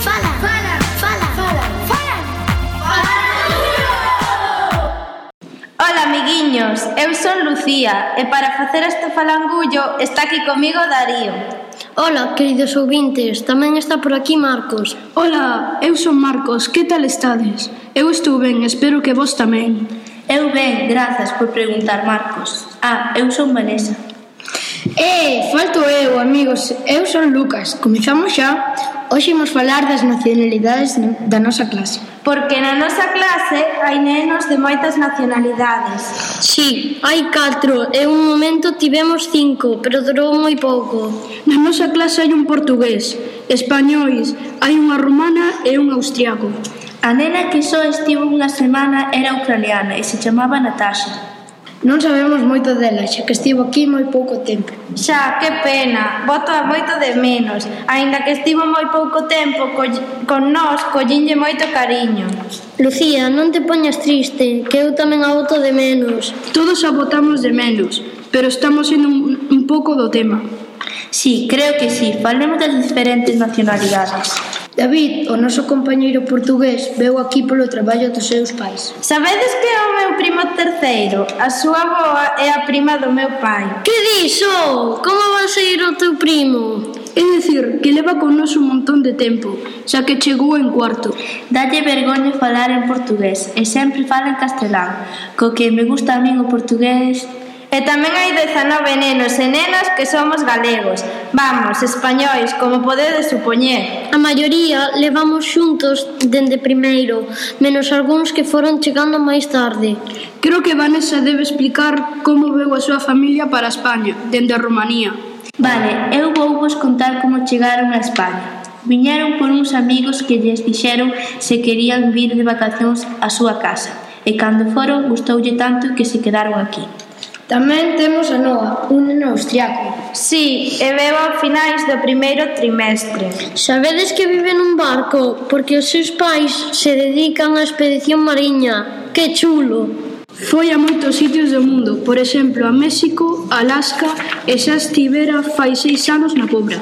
Fala, fala, fala, fala, fala. Ola, amiguiños, eu son Lucía e para facer este falangullo está aquí comigo Darío. Ola, queridos ouvintes, tamén está por aquí Marcos. Ola, eu son Marcos, que tal estades? Eu estou ben, espero que vos tamén. Eu ben, grazas por preguntar, Marcos. Ah, eu son Vanessa. Eh, falto eu, amigos. Eu son Lucas. Comezamos xa. Hoxe imos falar das nacionalidades da nosa clase. Porque na nosa clase hai nenos de moitas nacionalidades. Sí, hai catro e un momento tivemos cinco, pero durou moi pouco. Na nosa clase hai un portugués, españois, hai unha rumana e un austriaco. A nena que só estivo unha semana era ucraniana e se chamaba Natasha. Non sabemos moito dela, xa que estivo aquí moi pouco tempo. Xa, que pena, voto a moito de menos. Aínda que estivo moi pouco tempo co, con nós, collinlle moito cariño. Lucía, non te poñas triste, que eu tamén a voto de menos. Todos a votamos de menos, pero estamos sendo un, un pouco do tema. Sí, creo que sí. Falemos das diferentes nacionalidades. David, o noso compañeiro portugués, veu aquí polo traballo dos seus pais. Sabedes que é o meu primo terceiro? A súa boa é a prima do meu pai. Que dixo? Como va a o teu primo? É dicir, que leva con nos un montón de tempo, xa que chegou en cuarto. Dalle vergoña falar en portugués e sempre fala en castelán, co que me gusta a min o portugués E tamén hai 19 nenos e nenas que somos galegos. Vamos, españois, como podedes supoñer. A maioría levamos xuntos dende primeiro, menos algúns que foron chegando máis tarde. Creo que Vanessa debe explicar como veu a súa familia para España, dende Rumanía. Vale, eu vou vos contar como chegaron a España. Viñeron por uns amigos que lles dixeron se querían vir de vacacións á súa casa e cando foron gustoulle tanto que se quedaron aquí. Tamén temos a Noa, un neno austriaco. Sí, e veo a finais do primeiro trimestre. Sabedes que vive nun barco porque os seus pais se dedican á expedición mariña. Que chulo! Foi a moitos sitios do mundo, por exemplo, a México, Alaska e xa estivera fai seis anos na Pobra.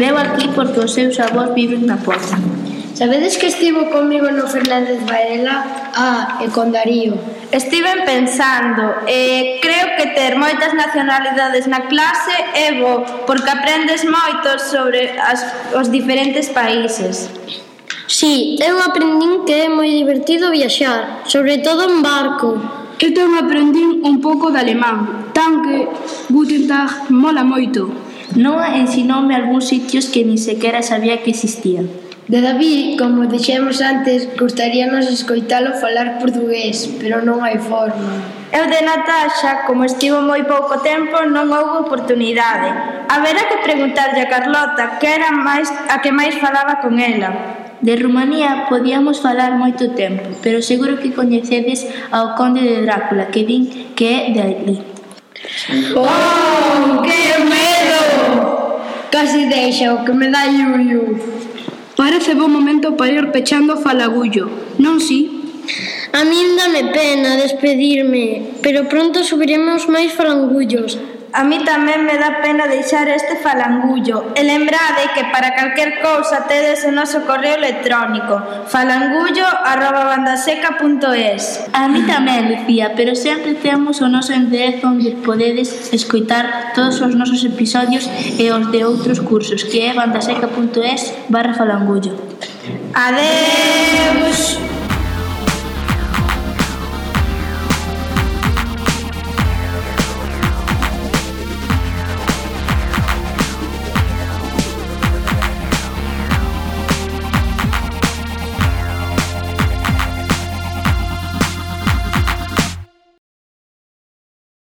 Veu aquí porque os seus avós viven na Pobra. Sabedes que estivo comigo no Fernández Varela? Ah, e con Darío. Estiven pensando, e eh, que ter moitas nacionalidades na clase é bo, porque aprendes moito sobre as, os diferentes países. Sí, eu aprendín que é moi divertido viaxar, sobre todo en barco. Eu tamén aprendín un pouco de alemán, tan que Guten Tag mola moito. Noa ensinoume algúns sitios que ni sequera sabía que existían. De David, como dixemos antes, gustaríanos escoitalo falar portugués, pero non hai forma. Eu de Natasha, como estivo moi pouco tempo, non houve oportunidade. Haberá que preguntarlle a Carlota, que era máis a que máis falaba con ela. De Rumanía podíamos falar moito tempo, pero seguro que coñecedes ao conde de Drácula, que din que é de ali. Oh, que medo! Casi o que me dá llullo. Parece bon momento para ir pechando falagullo, non si? Sí? A min dame pena despedirme, pero pronto subiremos máis falangullos. A mí tamén me dá pena deixar este falangullo. E lembrade que para calquer cousa tedes o noso correo electrónico falangullo.bandaseca.es A mí tamén, Lucía, pero sempre temos o noso enderezo onde podedes escoitar todos os nosos episodios e os de outros cursos, que é bandaseca.es barra falangullo. Adeus!